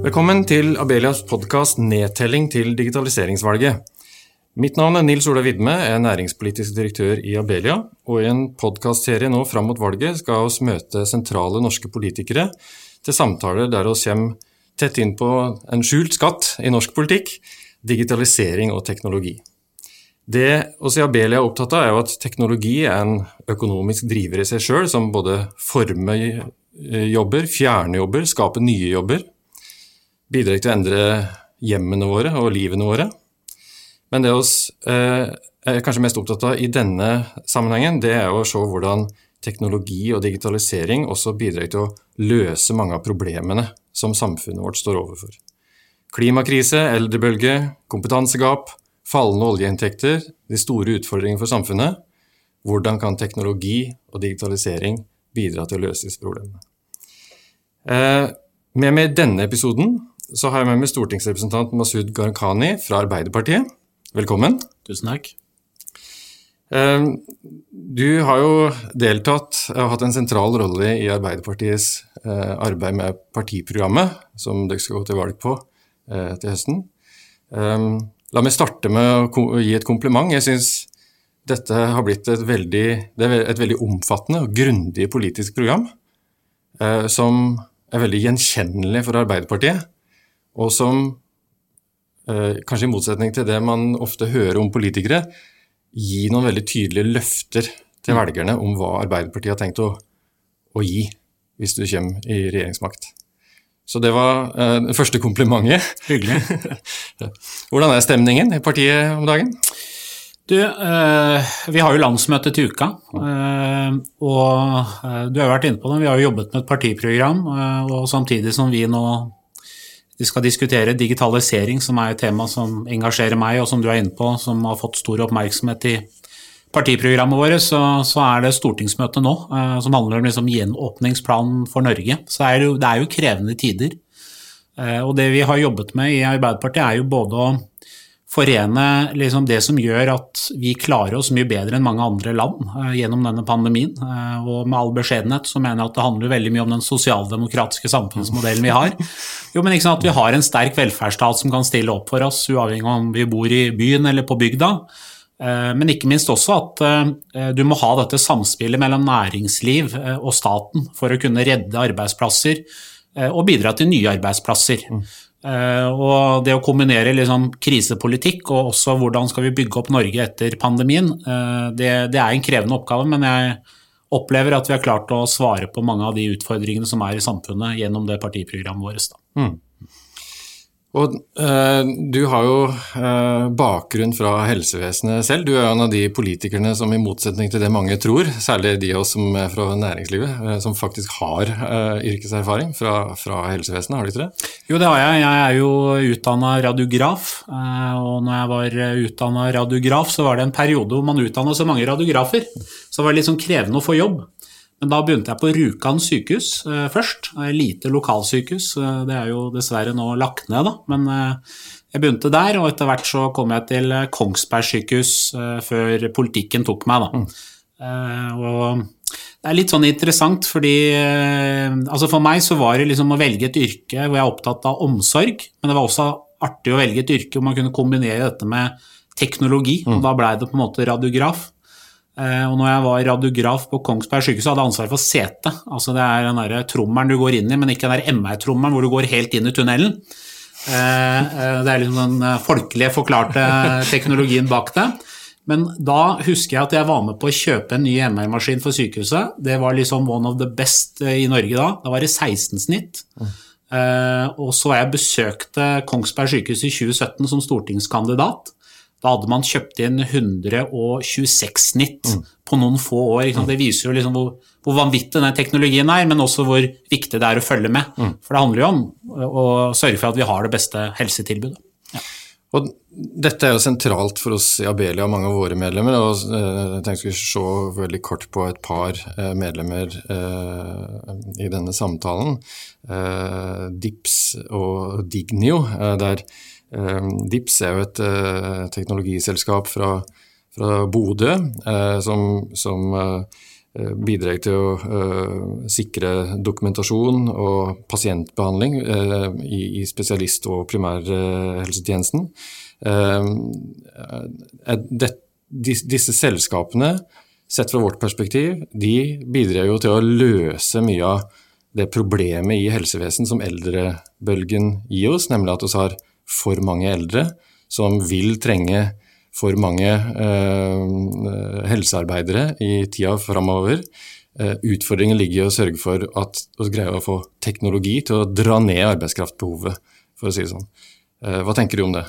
Velkommen til Abelias podkast 'Nedtelling til digitaliseringsvalget'. Mitt navn er Nils Ola Vidme, er næringspolitisk direktør i Abelia. Og i en podkastserie nå fram mot valget skal vi møte sentrale norske politikere til samtaler der vi kommer tett inn på en skjult skatt i norsk politikk digitalisering og teknologi. Det oss i Abelia er opptatt av, er jo at teknologi er en økonomisk driver i seg sjøl, som både former jobber, fjerner jobber, skaper nye jobber. Bidrar til å endre hjemmene våre og livene våre. Men det vi eh, er kanskje mest opptatt av i denne sammenhengen, det er å se hvordan teknologi og digitalisering også bidrar til å løse mange av problemene som samfunnet vårt står overfor. Klimakrise, eldrebølge, kompetansegap, fallende oljeinntekter, de store utfordringene for samfunnet. Hvordan kan teknologi og digitalisering bidra til å løse disse problemene? Eh, med meg i denne episoden så har jeg med meg stortingsrepresentant Masud Gharahkhani fra Arbeiderpartiet. Velkommen. Tusen takk. Ehm, du har jo deltatt og hatt en sentral rolle i Arbeiderpartiets eh, arbeid med partiprogrammet, som dere skal gå til valg på eh, til høsten. Ehm, la meg starte med å gi et kompliment. Jeg syns dette har blitt et veldig, et veldig omfattende og grundig politisk program, eh, som er veldig gjenkjennelig for Arbeiderpartiet, og som Eh, kanskje i motsetning til det man ofte hører om politikere, gi noen veldig tydelige løfter til mm. velgerne om hva Arbeiderpartiet har tenkt å, å gi hvis du kommer i regjeringsmakt. Så det var uh, det første komplimentet. Hyggelig. Hvordan er stemningen i partiet om dagen? Du, uh, vi har jo landsmøte til uka. Og du har jo vært inne på det, vi har jo jobbet med et partiprogram. og samtidig som vi nå vi skal diskutere digitalisering, som er et tema som engasjerer meg, og som du er inne på, som har fått stor oppmerksomhet i partiprogrammet vårt. Så, så er det stortingsmøte nå eh, som handler om liksom, gjenåpningsplanen for Norge. Så er det, jo, det er jo krevende tider. Eh, og det vi har jobbet med i Arbeiderpartiet, er jo både å forene liksom det som gjør at vi klarer oss mye bedre enn mange andre land uh, gjennom denne pandemien. Uh, og med all beskjedenhet så mener jeg at det handler veldig mye om den sosialdemokratiske samfunnsmodellen vi har. Jo, men ikke sant, At vi har en sterk velferdsstat som kan stille opp for oss, uavhengig av om vi bor i byen eller på bygda. Uh, men ikke minst også at du må ha dette samspillet mellom næringsliv og staten for å kunne redde arbeidsplasser og bidra til nye arbeidsplasser. Mm. Uh, og det å kombinere liksom krisepolitikk og også hvordan skal vi bygge opp Norge etter pandemien, uh, det, det, er en krevende oppgave, men jeg opplever at vi har klart å svare på mange av de utfordringene som er i samfunnet gjennom det partiprogrammet vårt. Mm. Og eh, Du har jo eh, bakgrunn fra helsevesenet selv. Du er en av de politikerne som i motsetning til det mange tror, særlig de av oss som er fra næringslivet, eh, som faktisk har eh, yrkeserfaring fra, fra, helsevesenet, har du ikke det? Jo, det har jeg. Jeg er jo utdanna radiograf. Eh, og når jeg var utdanna radiograf, så var det en periode hvor man utdanna så mange radiografer. Så det var litt sånn krevende å få jobb. Men da begynte jeg på Rjukan sykehus eh, først. Lite lokalsykehus. Eh, det er jo dessverre nå lagt ned, da. Men eh, jeg begynte der, og etter hvert så kom jeg til eh, Kongsberg sykehus eh, før politikken tok meg, da. Mm. Eh, og det er litt sånn interessant, fordi altså For meg så var det liksom å velge et yrke hvor jeg er opptatt av omsorg, men det var også artig å velge et yrke hvor man kunne kombinere dette med teknologi. Mm. og Da blei det på en måte radiograf. Eh, og når jeg var radiograf på Kongsberg sykehus, hadde jeg ansvar for setet. Altså det er den der trommelen du går inn i, men ikke den der MR-trommelen hvor du går helt inn i tunnelen. Eh, eh, det er liksom den folkelige forklarte teknologien bak det. Men da husker jeg at jeg var med på å kjøpe en ny MR-maskin for sykehuset. Det var liksom one of the best i Norge da. Da var det 16 snitt. Og så jeg besøkte Kongsberg sykehus i 2017 som stortingskandidat. Da hadde man kjøpt inn 126 snitt mm. på noen få år. Det viser jo liksom hvor, hvor, vanvittig den teknologien er, men også hvor viktig det er å følge med. Mm. For det handler jo om å sørge for at vi har det beste helsetilbudet. Ja. Og dette er jo sentralt for oss i Abelia og mange av våre medlemmer. og eh, Jeg tenkte vi skulle se veldig kort på et par eh, medlemmer eh, i denne samtalen. DIPS og Dignio, der Dips er jo et eh, teknologiselskap fra, fra Bodø eh, som, som, eh, bidrar til å sikre dokumentasjon og pasientbehandling i, i, spesialist- og primærhelsetjenesten. Disse selskapene, sett fra vårt perspektiv, de bidrar jo til å løse mye av det problemet i helsevesen som eldrebølgen gir oss, nemlig at vi har for mange eldre som vil trenge for mange eh, helsearbeidere i tida framover. Eh, utfordringen ligger i å sørge for at vi greier å få teknologi til å dra ned arbeidskraftbehovet, for å si det sånn. Eh, hva tenker du om det?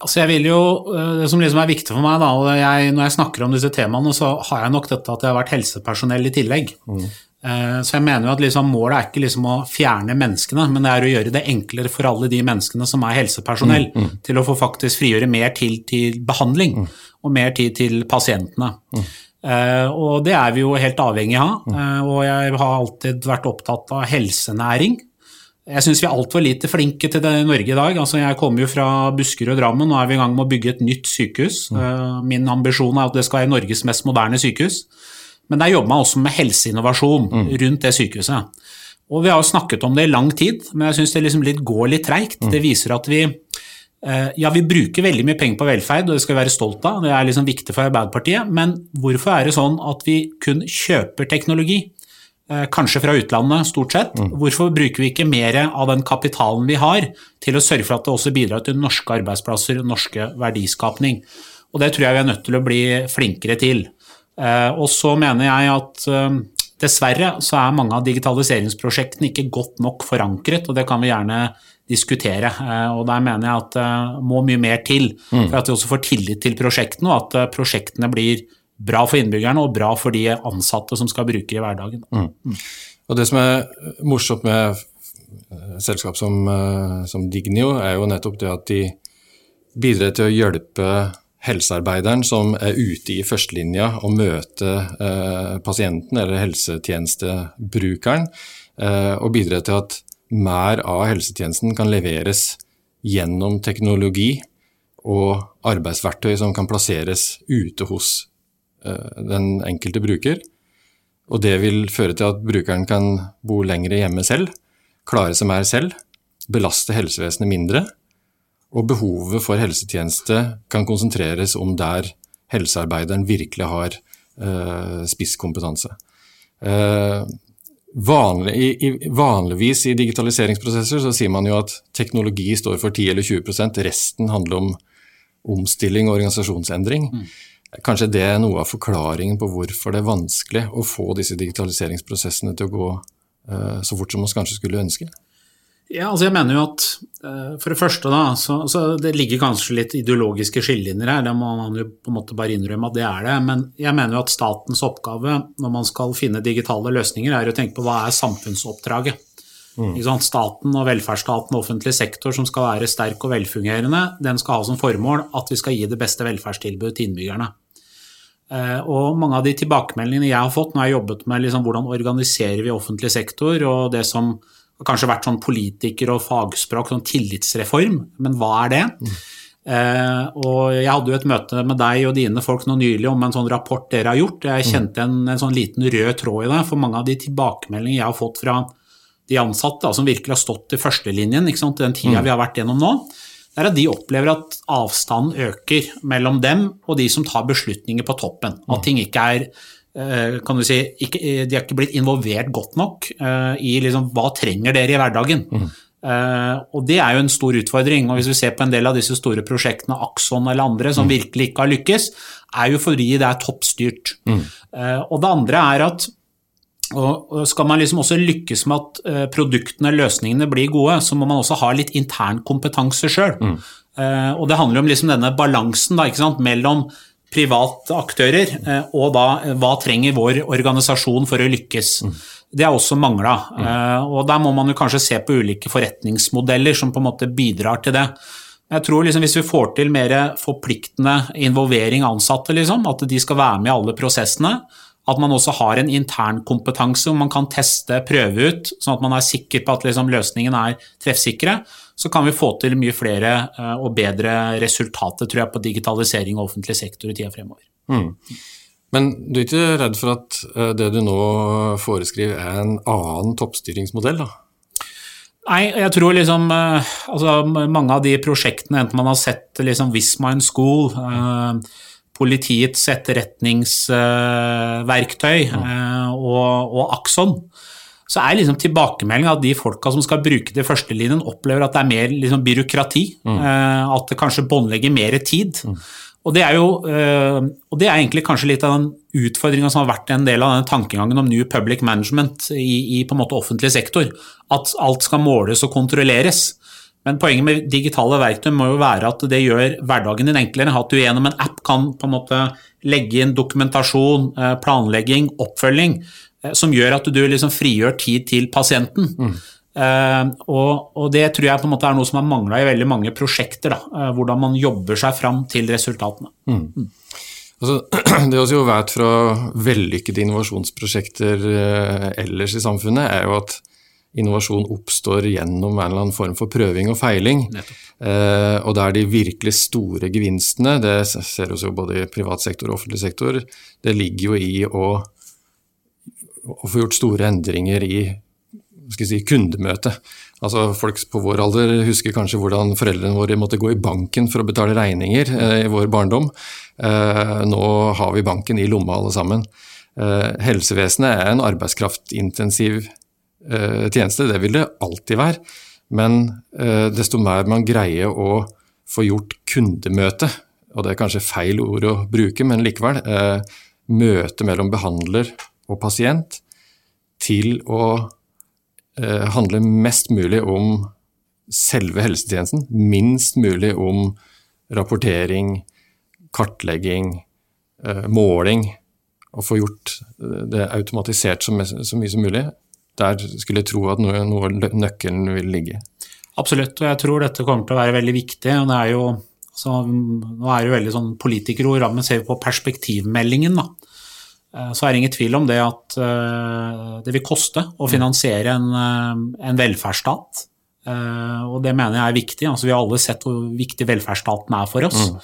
Altså jeg vil jo, eh, Det som liksom er viktig for meg, da, jeg, når jeg snakker om disse temaene, så har jeg nok dette at jeg har vært helsepersonell i tillegg. Mm. Eh, så jeg mener jo at liksom målet er ikke liksom å fjerne menneskene, men det er å gjøre det enklere for alle de menneskene som er helsepersonell, mm, mm. til å få faktisk frigjøre mer tid til behandling mm. og mer tid til pasientene. Uh, og det er vi jo helt avhengig av. Uh, og jeg har alltid vært opptatt av helsenæring. Jeg syns vi er altfor lite flinke til det i Norge i dag. Altså, jeg kommer jo fra Buskerud og Drammen, nå er vi i gang med å bygge et nytt sykehus. Uh, min ambisjon er at det skal være Norges mest moderne sykehus. Men der jobber man også med helseinnovasjon mm. rundt det sykehuset. Og Vi har jo snakket om det i lang tid, men jeg syns det liksom litt går litt treigt. Mm. Det viser at vi eh, ja, vi bruker veldig mye penger på velferd, og det skal vi være stolt av. Det er liksom viktig for Arbeiderpartiet. Men hvorfor er det sånn at vi kun kjøper teknologi? Eh, kanskje fra utlandet, stort sett. Mm. Hvorfor bruker vi ikke mer av den kapitalen vi har, til å sørge for at det også bidrar til norske arbeidsplasser og norske verdiskapning? Og det tror jeg vi er nødt til å bli flinkere til. Eh, og så mener jeg at eh, dessverre så er mange av digitaliseringsprosjektene ikke godt nok forankret, og det kan vi gjerne diskutere. Eh, og der mener jeg at det må mye mer til mm. for at vi også får tillit til prosjektene, og at prosjektene blir bra for innbyggerne og bra for de ansatte som skal bruke i hverdagen. Mm. Mm. Og Det som er morsomt med selskap som, som Dignio, er jo nettopp det at de bidrar til å hjelpe helsearbeideren som er ute i førstelinja og møter eh, pasienten eller helsetjenestebrukeren, eh, og bidrar til at mer av helsetjenesten kan leveres gjennom teknologi og arbeidsverktøy som kan plasseres ute hos eh, den enkelte bruker. Og det vil føre til at brukeren kan bo lengre hjemme selv, klare seg mer selv, belaste helsevesenet mindre og behovet for helsetjeneste kan konsentreres om der helsearbeideren virkelig har eh, spisskompetanse. Eh, vanlig, i, vanligvis i digitaliseringsprosesser så sier man jo at teknologi står for 10 eller 20% resten handler om omstilling og organisasjonsendring. Mm. Kanskje det er noe av forklaringen på hvorfor det er vanskelig å få disse digitaliseringsprosessene til å gå eh, så fort som vi kanskje skulle ønske? Ja, altså jeg mener jo at uh, For det første, da, så, så, det ligger kanskje litt ideologiske skillelinjer her. Det må man jo på en måte bare innrømme at det er det. Men jeg mener jo at statens oppgave når man skal finne digitale løsninger, er å tenke på hva er samfunnsoppdraget. Mm. Staten og velferdsstaten og offentlig sektor som skal være sterk og velfungerende, den skal ha som formål at vi skal gi det beste velferdstilbudet til innbyggerne. Uh, og mange av de tilbakemeldingene jeg har fått når jeg har jobbet med liksom, hvordan organiserer vi offentlig sektor, og det som kanskje vært sånn politiker og fagspråk, sånn tillitsreform, men hva er det? Mm. Eh, og Jeg hadde jo et møte med deg og dine folk nå nylig om en sånn rapport dere har gjort. Jeg mm. kjente en, en sånn liten rød tråd i det, for mange av de tilbakemeldingene jeg har fått fra de ansatte, da, som virkelig har stått i førstelinjen sant, den tida mm. vi har vært gjennom nå, det er at de opplever at avstanden øker mellom dem og de som tar beslutninger på toppen. At mm. ting ikke er kan du si, ikke, eh, De har ikke blitt involvert godt nok uh, i liksom, hva trenger dere i hverdagen. Mm. Og Det er jo en stor utfordring. og Hvis vi ser på en del av disse store prosjektene, Akson eller andre, som mm. virkelig ikke har lykkes, er jo fordi det er toppstyrt. Mm. Og det andre er at og Skal man liksom også lykkes med at produktene, løsningene, blir gode, så må man også ha litt intern kompetanse sjøl. Mm. Og det handler om liksom denne balansen da, mellom private aktører, eh, og da hva trenger vår organisasjon for å lykkes. Mm. Det er også mangla. Mm. Eh, og der må man jo kanskje se på ulike forretningsmodeller som på en måte bidrar til det. Jeg tror liksom Hvis vi får til mer forpliktende involvering av ansatte, liksom, at de skal være med i alle prosessene, at man også har en intern kompetanse hvor man kan teste, prøve ut, sånn at man er sikker på at liksom, løsningen er treffsikre, så kan vi få til mye flere eh, og bedre resultater tror jeg, på digitalisering og offentlig sektor i tida fremover. Mm. Men du er ikke redd for at eh, det du nå foreskriver er en annen toppstyringsmodell, da? Nei, jeg tror liksom eh, altså Mange av de prosjektene, enten man har sett liksom Vismine School, eh, politiets etterretningsverktøy eh, og, og Akson, så er liksom tilbakemeldinga at de folka som skal bruke det i førstelinjen, opplever at det er mer liksom, byråkrati. Mm. At det kanskje båndlegger mer tid. Mm. Og det, er jo, og det er egentlig kanskje litt av den utfordringa som har vært en del av denne tankegangen om New Public Management i, i på en måte offentlig sektor. At alt skal måles og kontrolleres. Men poenget med digitale verktøy må jo være at det gjør hverdagen din enklere. At du gjennom en app kan på en måte legge inn dokumentasjon, eh, planlegging, oppfølging, eh, som gjør at du liksom frigjør tid til pasienten. Mm. Uh, og, og, det tror jeg på en måte er noe som har mangla i veldig mange prosjekter. Da, uh, hvordan man jobber seg fram til resultatene. Mm. Mm. Altså, det vi jo vet fra vellykkede innovasjonsprosjekter uh, ellers i samfunnet, er jo at innovasjon oppstår gjennom en eller annen form for prøving og feiling. Eh, og der de virkelig store gevinstene, det ser vi jo både i privat sektor og offentlig sektor, det ligger jo i å, å få gjort store endringer i si, kundemøtet. Altså Folk på vår alder husker kanskje hvordan foreldrene våre måtte gå i banken for å betale regninger eh, i vår barndom. Eh, nå har vi banken i lomma alle sammen. Eh, helsevesenet er en arbeidskraftintensiv eh, tjeneste, det vil det alltid være. Men eh, desto mer man greier å få gjort kundemøte, og det er kanskje feil ord å bruke, men likevel, eh, møte mellom behandler og pasient til å Eh, handler mest mulig om selve helsetjenesten, minst mulig om rapportering, kartlegging, eh, måling. Og få gjort eh, det automatisert så, mye som mulig. Der skulle jeg tro at noe, noe nøkkelen vil ligge. Absolutt, og jeg tror dette kommer til å være veldig viktig. og det er jo så, nå er det jo veldig sånn politikerord, men ser vi på perspektivmeldingen, da, så er det ingen tvil om det at eh, det vil koste å mm. finansiere en, eh, en velferdsstat. Og det mener jeg er viktig. Altså, vi har alle sett hvor viktig velferdsstaten er for oss. Mm.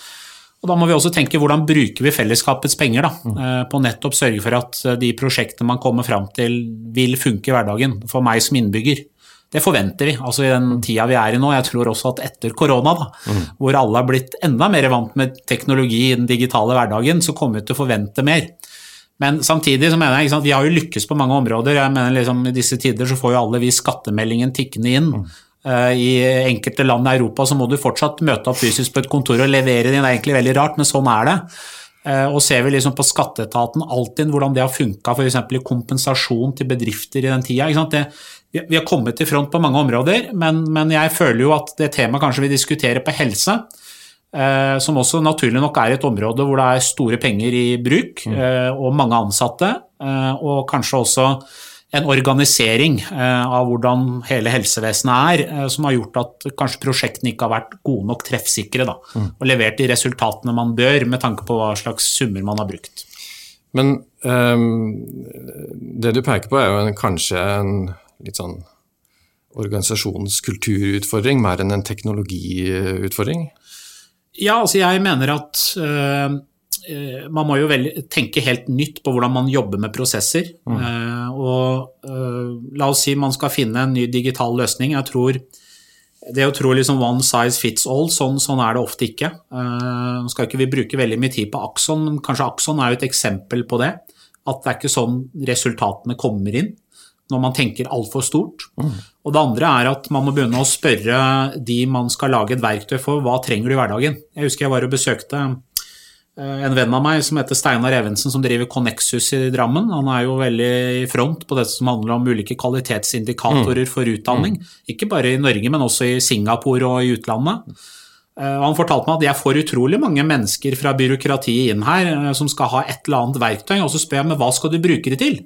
Og Da må vi også tenke hvordan bruker vi fellesskapets penger da, mm. på nettopp sørge for at de prosjektene man kommer fram til vil funke i hverdagen for meg som innbygger. Det forventer vi altså i den mm. tida vi er i nå. Jeg tror også at etter korona, da, mm. hvor alle har blitt enda mer vant med teknologi i den digitale hverdagen, så kommer vi til å forvente mer. Men samtidig så mener jeg at vi har jo lykkes på mange områder. Jeg mener liksom I disse tider så får jo alle vi skattemeldingen tikkende inn. Mm. Uh, I enkelte land i Europa så må du fortsatt møte opp fysisk på et kontor og levere din. Det er egentlig veldig rart, men sånn er det. Uh, og ser vi liksom på skatteetaten Altinn, hvordan det har funka f.eks. i kompensasjon til bedrifter i den tida. Det, vi har kommet til front på mange områder, men, men jeg føler jo at det temaet kanskje vi diskuterer på helse, som også naturlig nok er et område hvor det er store penger i bruk, mm. Eh, og mange ansatte, eh, og kanskje også en organisering av hvordan hele helsevesenet er, som har gjort at kanskje prosjektene ikke har vært gode nok treffsikre da, mm. og levert de resultatene man bør, med tanke på hva slags summer man har brukt. Men um, det du peker på er jo en, kanskje en litt sånn organisasjonskulturutfordring mer enn en teknologiutfordring? Ja, altså jeg mener at uh, man må jo tenke helt nytt på hvordan man jobber med prosesser. Mm. Uh, og uh, la oss si man skal finne en ny digital løsning. Jeg tror det å tro liksom one size fits all, sånn, sånn er det ofte ikke. Nå skal ikke vi bruke veldig mye tid på Akson, men kanskje Akson er jo et eksempel på det. At det er ikke sånn resultatene kommer inn når man tenker altfor stort. Mm. Og det andre er at man må begynne å spørre de man skal lage et verktøy for, hva trenger du i hverdagen. Jeg husker jeg var og besøkte eh, en venn av meg som heter Steinar Evensen, som driver Connexus i Drammen. Han er jo veldig i front på det som handler om ulike kvalitetsindikatorer mm. for utdanning. Mm. Ikke bare i Norge, men også i Singapore og i utlandet. Eh, han fortalte meg at jeg får utrolig mange mennesker fra byråkratiet inn her eh, som skal ha et eller annet verktøy, og så spør jeg meg hva skal du bruke det til?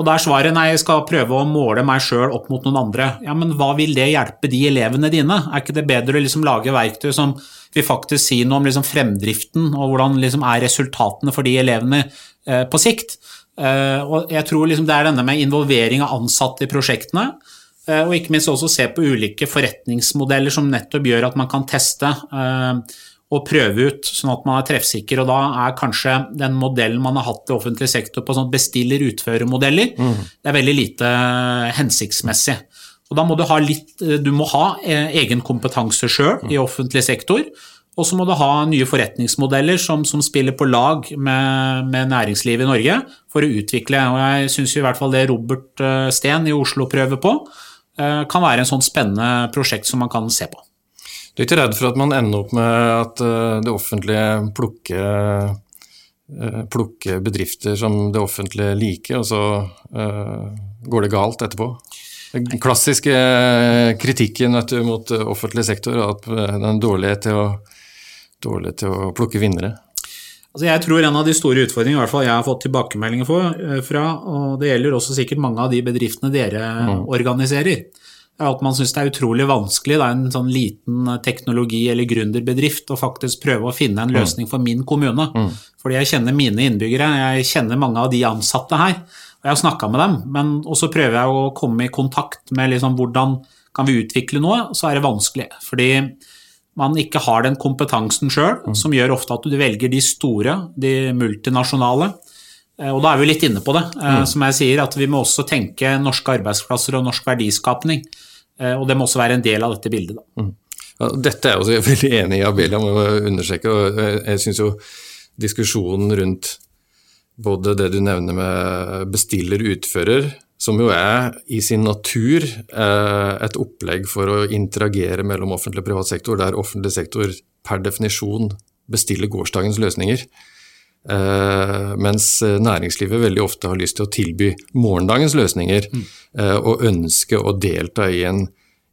Og da er svaret nei, jeg skal prøve å måle meg sjøl opp mot noen andre. Ja, men hva vil det hjelpe de elevene dine? Er ikke det bedre å liksom lage verktøy som vil faktisk si noe om liksom fremdriften, og hvordan liksom er resultatene for de elevene eh, på sikt? Eh, og jeg tror liksom det er denne med involvering av ansatte i prosjektene, eh, og ikke minst også se på ulike forretningsmodeller som nettopp gjør at man kan teste. Eh, og prøve ut, sånn at man er treffsikker. Og da er kanskje den modellen man har hatt i offentlig sektor på sånn bestiller-utfører-modeller, mm. det er veldig lite hensiktsmessig. Og da må du ha litt Du må ha egen kompetanse sjøl i offentlig sektor. Og så må du ha nye forretningsmodeller som, som spiller på lag med, med, næringslivet i Norge for å utvikle. Og jeg syns i hvert fall det Robert eh, Steen i Oslo prøver på, eh, kan være en sånn spennende prosjekt som man kan se på. Du er ikke redd for at man ender opp med at eh, det offentlige plukker, plukker bedrifter som det offentlige liker, og så går det galt etterpå? Den klassiske kritikken du, mot offentlig sektor er at den er dårlig til å dårlig til å plukke vinnere? Altså jeg tror en av de store utfordringene i hvert fall jeg har fått tilbakemeldinger eh, fra, og det gjelder også sikkert mange av de bedriftene dere mm. organiserer, er at man syns det er utrolig vanskelig, er en sånn liten teknologi- eller gründerbedrift, å faktisk prøve å finne en mm. løsning for min kommune. Mm. Fordi jeg kjenner mine innbyggere, jeg kjenner mange av de ansatte her, og jeg har snakka med dem. Men også prøver jeg å komme i kontakt med liksom hvordan kan vi utvikle noe, så er det vanskelig. Fordi man ikke har den kompetansen sjøl, mm. som gjør ofte at du velger de store, de multinasjonale. Eh, og da er vi litt inne på det, eh, mm. som jeg sier, at vi må også tenke norske arbeidsplasser og norsk verdiskapning. Eh, og det må også være en del av dette bildet. Mm. Ja, dette er jeg også veldig enig i, Abelia må understreke. og Jeg syns jo diskusjonen rundt både det du nevner med bestiller-utfører, som jo er i sin natur eh, et opplegg for å interagere mellom offentlig og privat sektor, der offentlig sektor per definisjon bestiller gårsdagens løsninger. Eh, mens næringslivet veldig ofte har lyst til å tilby morgendagens løsninger, mm. eh, og ønske å delta i en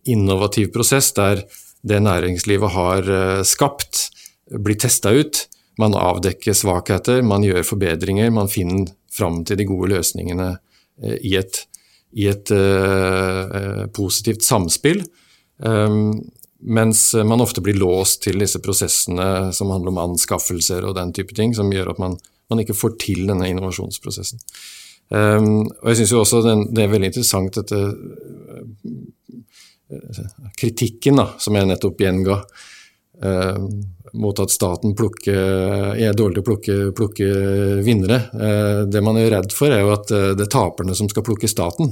innovativ prosess der det næringslivet har skapt, blir testa ut. Man avdekker svakheter, man gjør forbedringer, man finner fram til de gode løsningene Eh, i et, i et uh, positivt samspill. Um, mens man ofte blir låst til disse prosessene som handler om anskaffelser og den type ting, som gjør at man, man ikke får til denne innovasjonsprosessen. Um, og jeg syns jo også den, det er veldig interessant dette kritikken da, som jeg nettopp gjenga. Um, mot at staten plukker, er dårlig til å plukke, plukke, vinnere. Eh, det man er redd for, er jo at eh, det er taperne som skal plukke staten.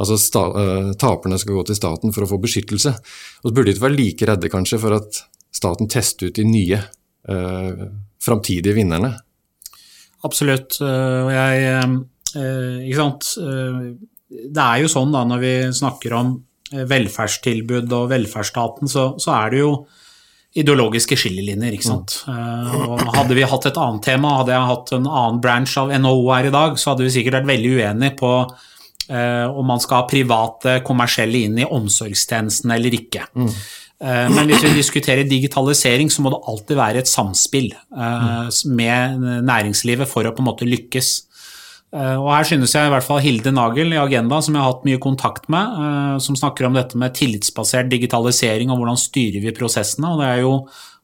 Altså sta, eh, Taperne skal gå til staten for å få beskyttelse. Og så burde de ikke være like redde kanskje for at staten tester ut de nye eh, framtidige vinnerne. Absolutt. Og jeg Ikke sant. Det er jo sånn da når vi snakker om velferdstilbud og velferdsstaten, så, så er det jo ideologiske skillelinjer. ikke sant? Mm. Og hadde vi hatt et annet tema, hadde jeg hatt en annen branch av NHO her i dag, så hadde vi sikkert vært veldig uenige på uh, om man skal ha private kommersielle inn i omsorgstjenesten eller ikke. Mm. Uh, men hvis vi diskuterer digitalisering, så må det alltid være et samspill uh, med næringslivet for å på en måte lykkes. Eh, og her synes jeg i hvert fall Hilde Nagel i Agenda, som jeg har hatt mye kontakt med, eh, som snakker om dette med tillitsbasert digitalisering og hvordan styrer vi prosessene. og det er jo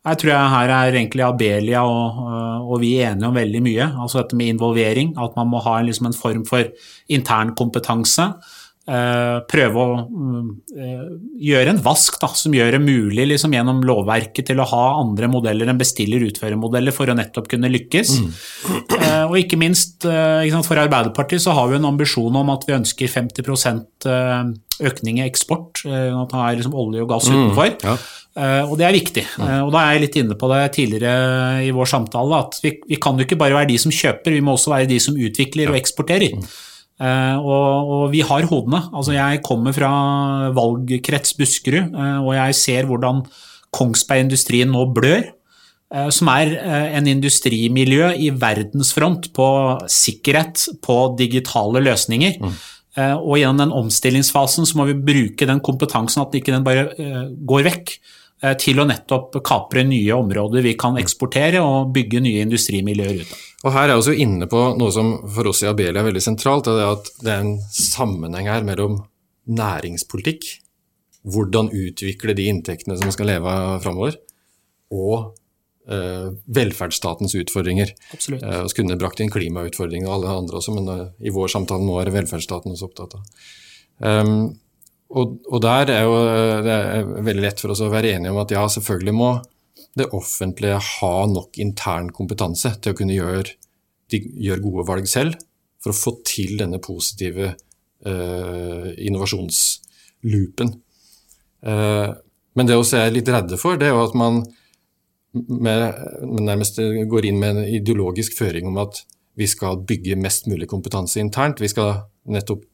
jeg tror jeg her er egentlig Abelia og, eh, og, vi enige om veldig mye. Altså dette med involvering, at man må ha liksom en form for intern kompetanse. Eh, prøve å eh, gjøre en vask da, som gjør det mulig liksom, gjennom lovverket til å ha andre modeller enn bestiller-utfører-modeller for å nettopp kunne lykkes. Mm. Eh, og ikke minst ikke sant, for Arbeiderpartiet så har vi en ambisjon om at vi ønsker 50% økning i eksport. At man er liksom olje og gass mm, utenfor. Mm, ja. Uh, og det er viktig. Uh, og da er jeg litt inne på det tidligere i vår samtale, at vi, vi, kan jo ikke bare være de som kjøper, vi må også være de som utvikler og eksporterer. Uh, og, og, vi har hodene. Altså, jeg kommer fra valgkrets Buskerud, uh, og jeg ser hvordan Kongsberg-industrien nå blør. Uh, som er en industrimiljø i verdensfront på sikkerhet, på digitale løsninger. Mm. og gjennom den omstillingsfasen så må vi bruke den kompetansen, at ikke den bare går vekk. Til å nettopp kapre nye områder vi kan eksportere og bygge nye industrimiljøer ut av. Og Her er vi også inne på noe som for oss i Abelia er veldig sentralt. Det er at det er en sammenheng her mellom næringspolitikk, hvordan utvikle de inntektene som skal leve av framover, og eh, velferdsstatens utfordringer. Absolutt. Eh, vi kunne brakt inn klimautfordringer og alle andre også, men eh, i vår samtale nå er det velferdsstaten også opptatt av. Um, og, og, der er jo det er veldig lett for oss å være enige om at ja, selvfølgelig må det offentlige ha nok intern kompetanse til å kunne gjøre, gjøre gode valg selv, for å få til denne positive uh, innovasjonsloopen. Uh, men det også er litt redde for, det er jo at man med, nærmest går inn med en ideologisk føring om at vi skal bygge mest mulig kompetanse internt. Vi skal nettopp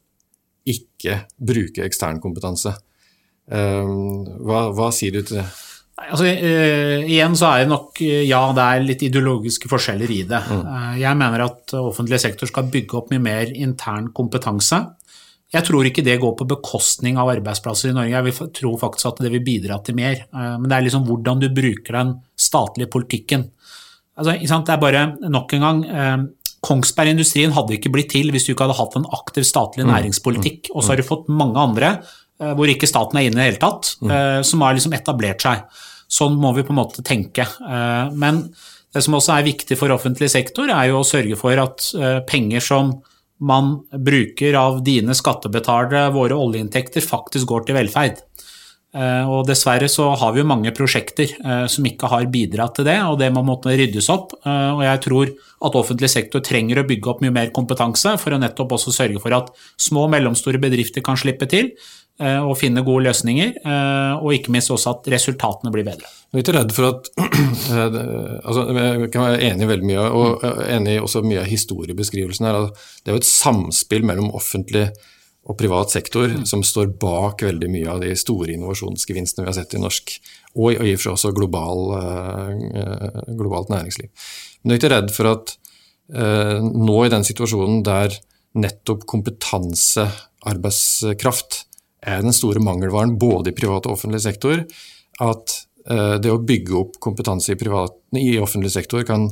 ikke bruke ekstern kompetanse. Um, hva, hva sier du til det? Altså, uh, igjen så er det nok Ja, det er litt ideologiske forskjeller i det. Mm. Uh, jeg mener at offentlig sektor skal bygge opp mye mer intern kompetanse. Jeg tror ikke det går på bekostning av arbeidsplasser i Norge. Jeg tror faktisk at det vil bidra til mer. Uh, men det er liksom hvordan du bruker den statlige politikken. Altså, det er bare nok en gang Kongsberg-industrien hadde ikke blitt til hvis du ikke hadde hatt en aktiv statlig mm. næringspolitikk. Og så har du fått mange andre Eh, hvor ikke staten er inne i det hele tatt, mm. Eh, som har liksom etablert seg. Sånn må vi på en måte tenke. Eh, men det som også er viktig for offentlig sektor, er jo å sørge for at penger som man bruker av dine skattebetalere, våre oljeinntekter, faktisk går til velferd. Og dessverre så har vi jo mange prosjekter som ikke har bidratt til det, og det må måtte ryddes opp. Og jeg tror at offentlig sektor trenger å bygge opp mye mer kompetanse for å nettopp også sørge for at små og mellomstore bedrifter kan slippe til, Eh, og finne gode løsninger, eh, og ikke minst også at resultatene blir bedre. Jeg er litt redd for at eh, altså, Jeg kan være enig i veldig mye, og enig i også mye av historiebeskrivelsen her. Det er jo et samspill mellom offentlig og privat sektor mm. som står bak veldig mye av de store innovasjonsgevinstene vi har sett i norsk, og i og for seg også global, globalt næringsliv. Men jeg er ikke redd for at nå i den situasjonen der nettopp kompetansearbeidskraft er den store mangelvaren både i privat og offentlig sektor at uh, det å bygge opp kompetanse i, privat, i offentlig sektor kan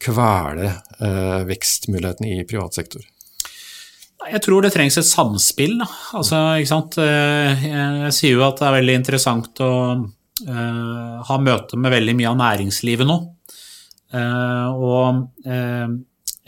kvele uh, vekstmulighetene i privat sektor? Jeg tror det trengs et samspill. Altså, eh, jeg sier jo at det er veldig interessant å uh, ha møte med veldig mye av næringslivet nå. og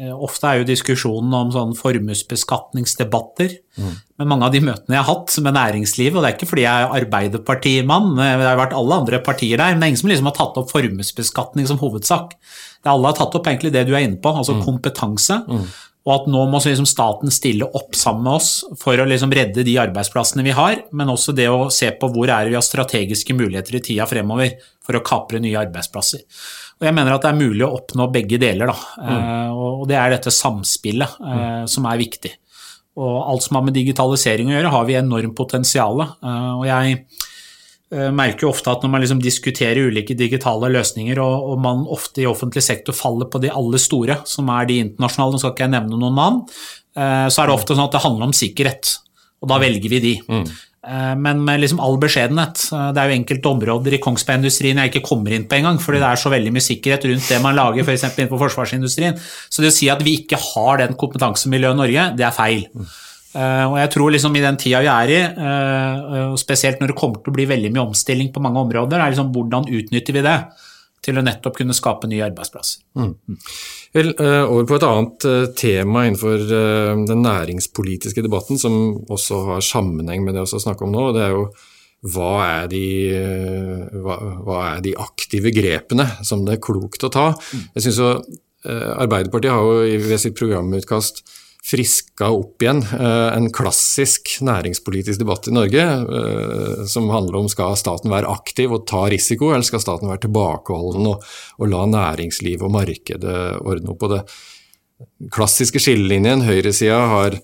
Eh, ofte er jo diskusjonen om sånn formuesbeskatningsdebatter. Mm. Men mange av de møtene jeg har hatt med næringslivet, og det er ikke fordi jeg er arbeiderpartimann, eh, det har vært alle andre partier der, men det er ingen som liksom har tatt opp formuesbeskatning som hovedsak. Det alle har tatt opp egentlig det du er inne på, altså mm. kompetanse. Mm. Og at nå må liksom staten stille opp sammen med oss for å liksom redde de arbeidsplassene vi har, men også det å se på hvor er vi har strategiske muligheter i tida fremover for å kapre nye arbeidsplasser. Og jeg mener at det er mulig å oppnå begge deler, da. Mm. Eh, og det er dette samspillet eh, som er viktig. Og alt som har med digitalisering å gjøre, har vi enormt potensial. Eh, og jeg merker jo ofte at når man liksom diskuterer ulike digitale løsninger, og, og, man ofte i offentlig sektor faller på de aller store, som er de internasjonale, nå skal ikke jeg nevne noen navn, så er det ofte sånn at det handler om sikkerhet. Og da velger vi de. Mm. Eh, men med liksom all beskjedenhet. Eh, det er jo enkelte områder i Kongsberg-industrien jeg ikke kommer inn på engang, fordi det er så veldig mye sikkerhet rundt det man lager f.eks. innenfor forsvarsindustrien. Så det å si at vi ikke har den kompetansemiljøet i Norge, det er feil. Eh, og jeg tror liksom i den tida vi er i, spesielt når det kommer til å bli veldig mye omstilling på mange områder, er liksom hvordan utnytter vi det? til å nettopp kunne skape nye arbeidsplasser. Mm. Vel, eh, over på et annet eh, tema innenfor eh, den næringspolitiske debatten, som også har sammenheng med det vi snakker om nå. det er jo hva er, de, hva, hva er de aktive grepene som det er klokt å ta? Mm. Jeg synes jo Arbeiderpartiet har jo ved sitt programutkast friska opp igjen eh, en klassisk næringspolitisk debatt i Norge eh, som handler om skal staten være aktiv og ta risiko, eller skal staten være tilbakeholden og, og la næringslivet og markedet ordne opp på det. Klassiske skillelinjen, høyresida har,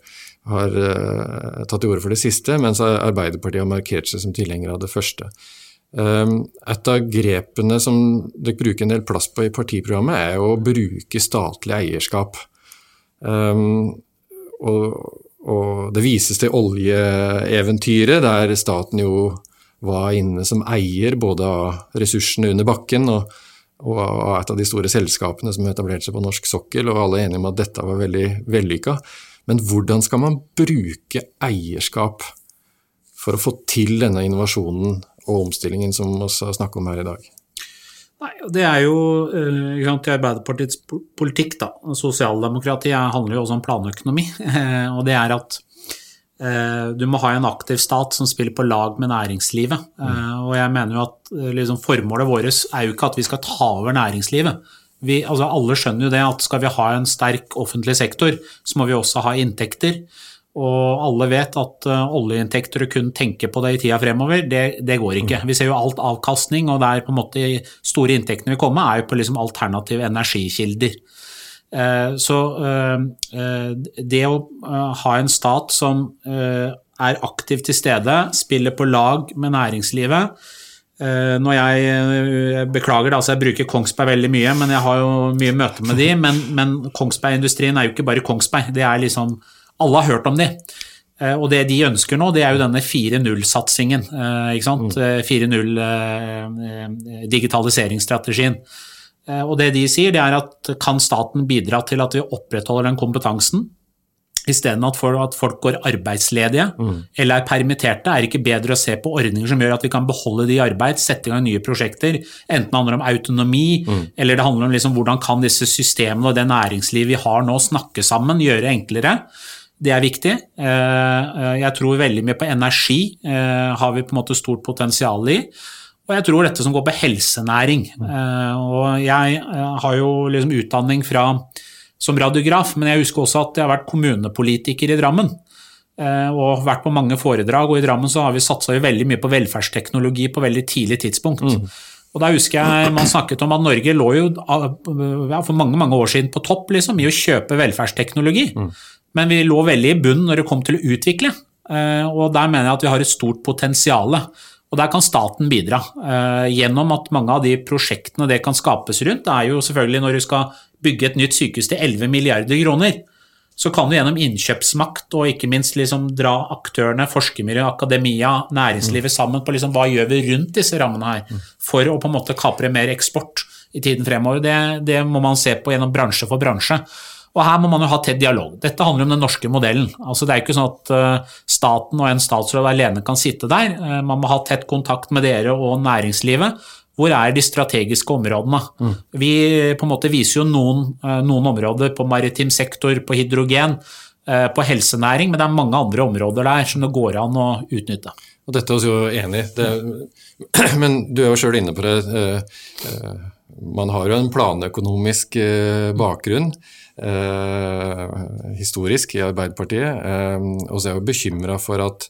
har uh, tatt til orde for det siste, mens Arbeiderpartiet har markert seg som tilhenger av det første. Et av grepene som dere bruker en del plass på i partiprogrammet, er å bruke statlig eierskap. Og, og det vises til oljeeventyret, der staten jo var inne som eier både av ressursene under bakken og, og av et av de store selskapene som etablerte seg på norsk sokkel, og alle er enige om at dette var veldig vellykka. Men hvordan skal man bruke eierskap for å få til denne innovasjonen og omstillingen som vi skal snakke om her i dag? Nei, Det er jo uh, til Arbeiderpartiets politikk. da. Sosialdemokratiet handler jo også om planøkonomi. og det er at du må ha en aktiv stat som spiller på lag med næringslivet. Og jeg mener jo at liksom, formålet vårt er jo ikke at vi skal ta over næringslivet. Vi, altså alle skjønner jo det at skal vi ha en sterk offentlig sektor, så må vi også ha inntekter. Og alle vet at uh, oljeinntekter og kun tenke på det i tida fremover, det, det, går ikke. Vi ser jo alt avkastning, og det er på en måte store inntektene vil komme, er jo på liksom alternative energikilder. Eh, så eh, eh, det å ha en stat som er aktivt til stede, spiller på lag med næringslivet når jeg beklager, altså jeg bruker Kongsberg veldig mye, men jeg har jo mye møter med de, men, men Kongsberg-industrien er jo ikke bare Kongsberg. det er liksom, Alle har hørt om de. Og det de ønsker nå, det er jo denne 4.0-satsingen. 4.0 digitaliseringsstrategien. Eh, og det de sier, det er at kan staten bidra til at vi opprettholder den kompetansen? Istedenfor at folk går arbeidsledige mm. eller er permitterte, er det ikke bedre å se på ordninger som gjør at vi kan beholde de i arbeid, sette i gang nye prosjekter. Enten det handler om autonomi, mm. eller det handler om liksom hvordan kan disse systemene og det næringslivet vi har nå, snakke sammen, gjøre enklere. Det er viktig. Eh, eh, jeg tror veldig mye på energi har vi på en måte stort potensial i. Og jeg tror dette som går på helsenæring. Eh, og jeg eh, har jo liksom utdanning fra, som radiograf, men jeg husker også at jeg har vært kommunepolitiker i Drammen. Eh, og vært på mange foredrag, og i Drammen så har vi satsa veldig mye på velferdsteknologi på veldig tidlig tidspunkt. Mm. Og da husker jeg man snakket om at Norge lå jo ja, for mange mange år siden på topp liksom, i å kjøpe velferdsteknologi. Mm. Men vi lå veldig i bunnen når det kom til å utvikle. Og der mener jeg at vi har et stort potensial. Og Der kan staten bidra, eh, gjennom at mange av de prosjektene det kan skapes rundt. Er jo selvfølgelig når du skal bygge et nytt sykehus til 11 milliarder kroner, så kan du gjennom innkjøpsmakt og ikke minst liksom dra aktørene, forskermiljø, akademia, næringslivet sammen på liksom hva gjør vi rundt disse rammene her, for å på en måte kapre mer eksport i tiden fremover. Det, det må man se på gjennom bransje for bransje. Og her må man jo ha tett dialog. Dette handler om den norske modellen. Altså Det er ikke sånn at uh, staten og en statsråd alene kan sitte der. Uh, man må ha tett kontakt med dere og næringslivet. Hvor er de strategiske områdene? Mm. Vi på en måte viser jo noen, uh, noen områder på maritim sektor, på hydrogen, på helsenæring, men det er mange andre områder der som det går an å utnytte. Og Dette er vi jo enig i, men du er jo sjøl inne på det. Man har jo en planøkonomisk bakgrunn eh, historisk i Arbeiderpartiet. Eh, og så er jeg jo bekymra for at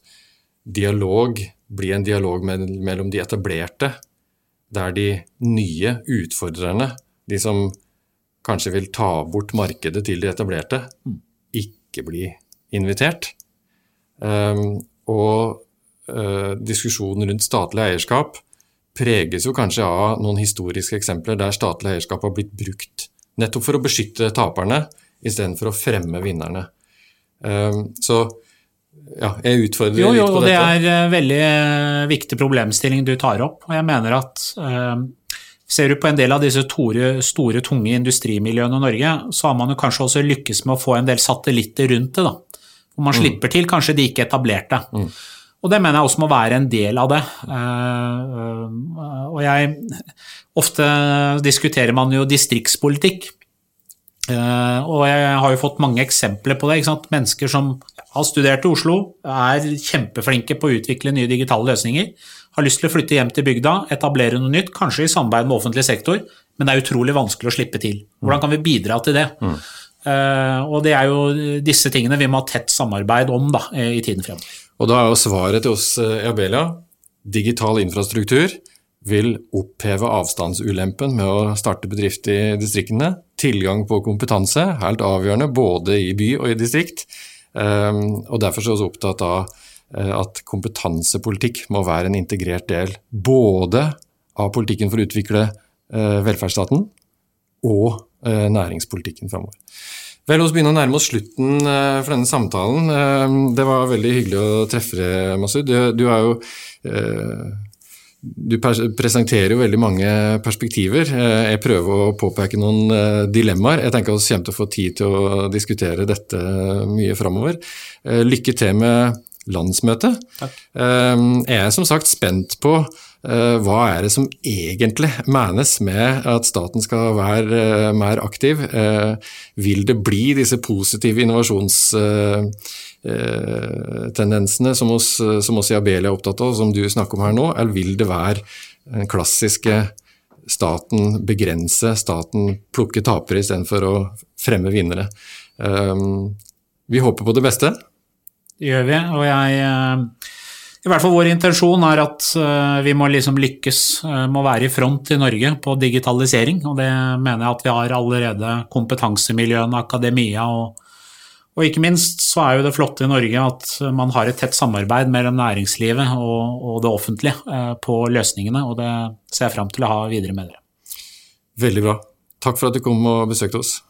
dialog blir en dialog mellom de etablerte, der de nye utfordrerne, de som kanskje vil ta bort markedet til de etablerte, ikke blir invitert. Um, og diskusjonen rundt statlig eierskap preges jo kanskje av noen historiske eksempler der statlig eierskap har blitt brukt Nettopp for å beskytte taperne istedenfor å fremme vinnerne. Ehm, så ja, jeg utfordrer jo, jo, litt på dette. Jo, det er en veldig eh, viktig problemstilling du tar opp. og jeg mener at eh, Ser du på en del av disse store, store, tunge industrimiljøene i Norge, så har man jo kanskje også lykkes med å få en del satellitter rundt det. da. Hvor man mm. slipper til kanskje de ikke etablerte. Mm. Og det mener jeg også må være en del av det. Uh, og jeg Ofte diskuterer man jo distriktspolitikk. Uh, og jeg har jo fått mange eksempler på det. Mennesker som har studert i Oslo, er kjempeflinke på å utvikle nye digitale løsninger. Har lyst til å flytte hjem til bygda, etablere noe nytt, kanskje i samarbeid med offentlig sektor, men det er utrolig vanskelig å slippe til. Hvordan kan vi bidra til det? Mm. Uh, og det er jo disse tingene vi må ha tett samarbeid om da, i tiden fremover. Og da er jo svaret til oss i eh, Abelia digital infrastruktur vil oppheve avstandsulempen med å starte bedrift i distriktene. Tilgang på kompetanse, helt avgjørende både i by og i distrikt. Ehm, og Derfor er vi opptatt av eh, at kompetansepolitikk må være en integrert del både av politikken for å utvikle eh, velferdsstaten og næringspolitikken framover. Vel, Vi oss begynne å nærme oss slutten for denne samtalen. Uh, det var veldig hyggelig å treffe deg, Masud. Du, er jo du presenterer jo veldig mange perspektiver. Jeg prøver å påpeke noen dilemmaer. Jeg tenker vi kommer til å få tid til å diskutere dette mye framover. Lykke til med landsmøtet. Takk. Jeg er som sagt spent på Eh, hva er det som egentlig menes med at staten skal være eh, mer aktiv? Eh, vil det bli disse positive innovasjons tendensene som oss, som oss i Abelia er opptatt av, som du snakker om her nå, eller vil det være den klassiske staten begrense, staten plukke tapere istedenfor å fremme vinnere? Vi håper på det beste. Det gjør vi, og jeg i hvert fall vår intensjon er at vi må liksom lykkes, må være i front i Norge på digitalisering. Og det mener jeg at vi har allerede kompetansemiljøene, akademia og, og ikke minst så er jo det flotte i Norge at man har et tett samarbeid mellom næringslivet og, og det offentlige uh, på løsningene, og det ser jeg fram til å ha videre med dere. Veldig bra. Takk for at du kom og besøkte oss.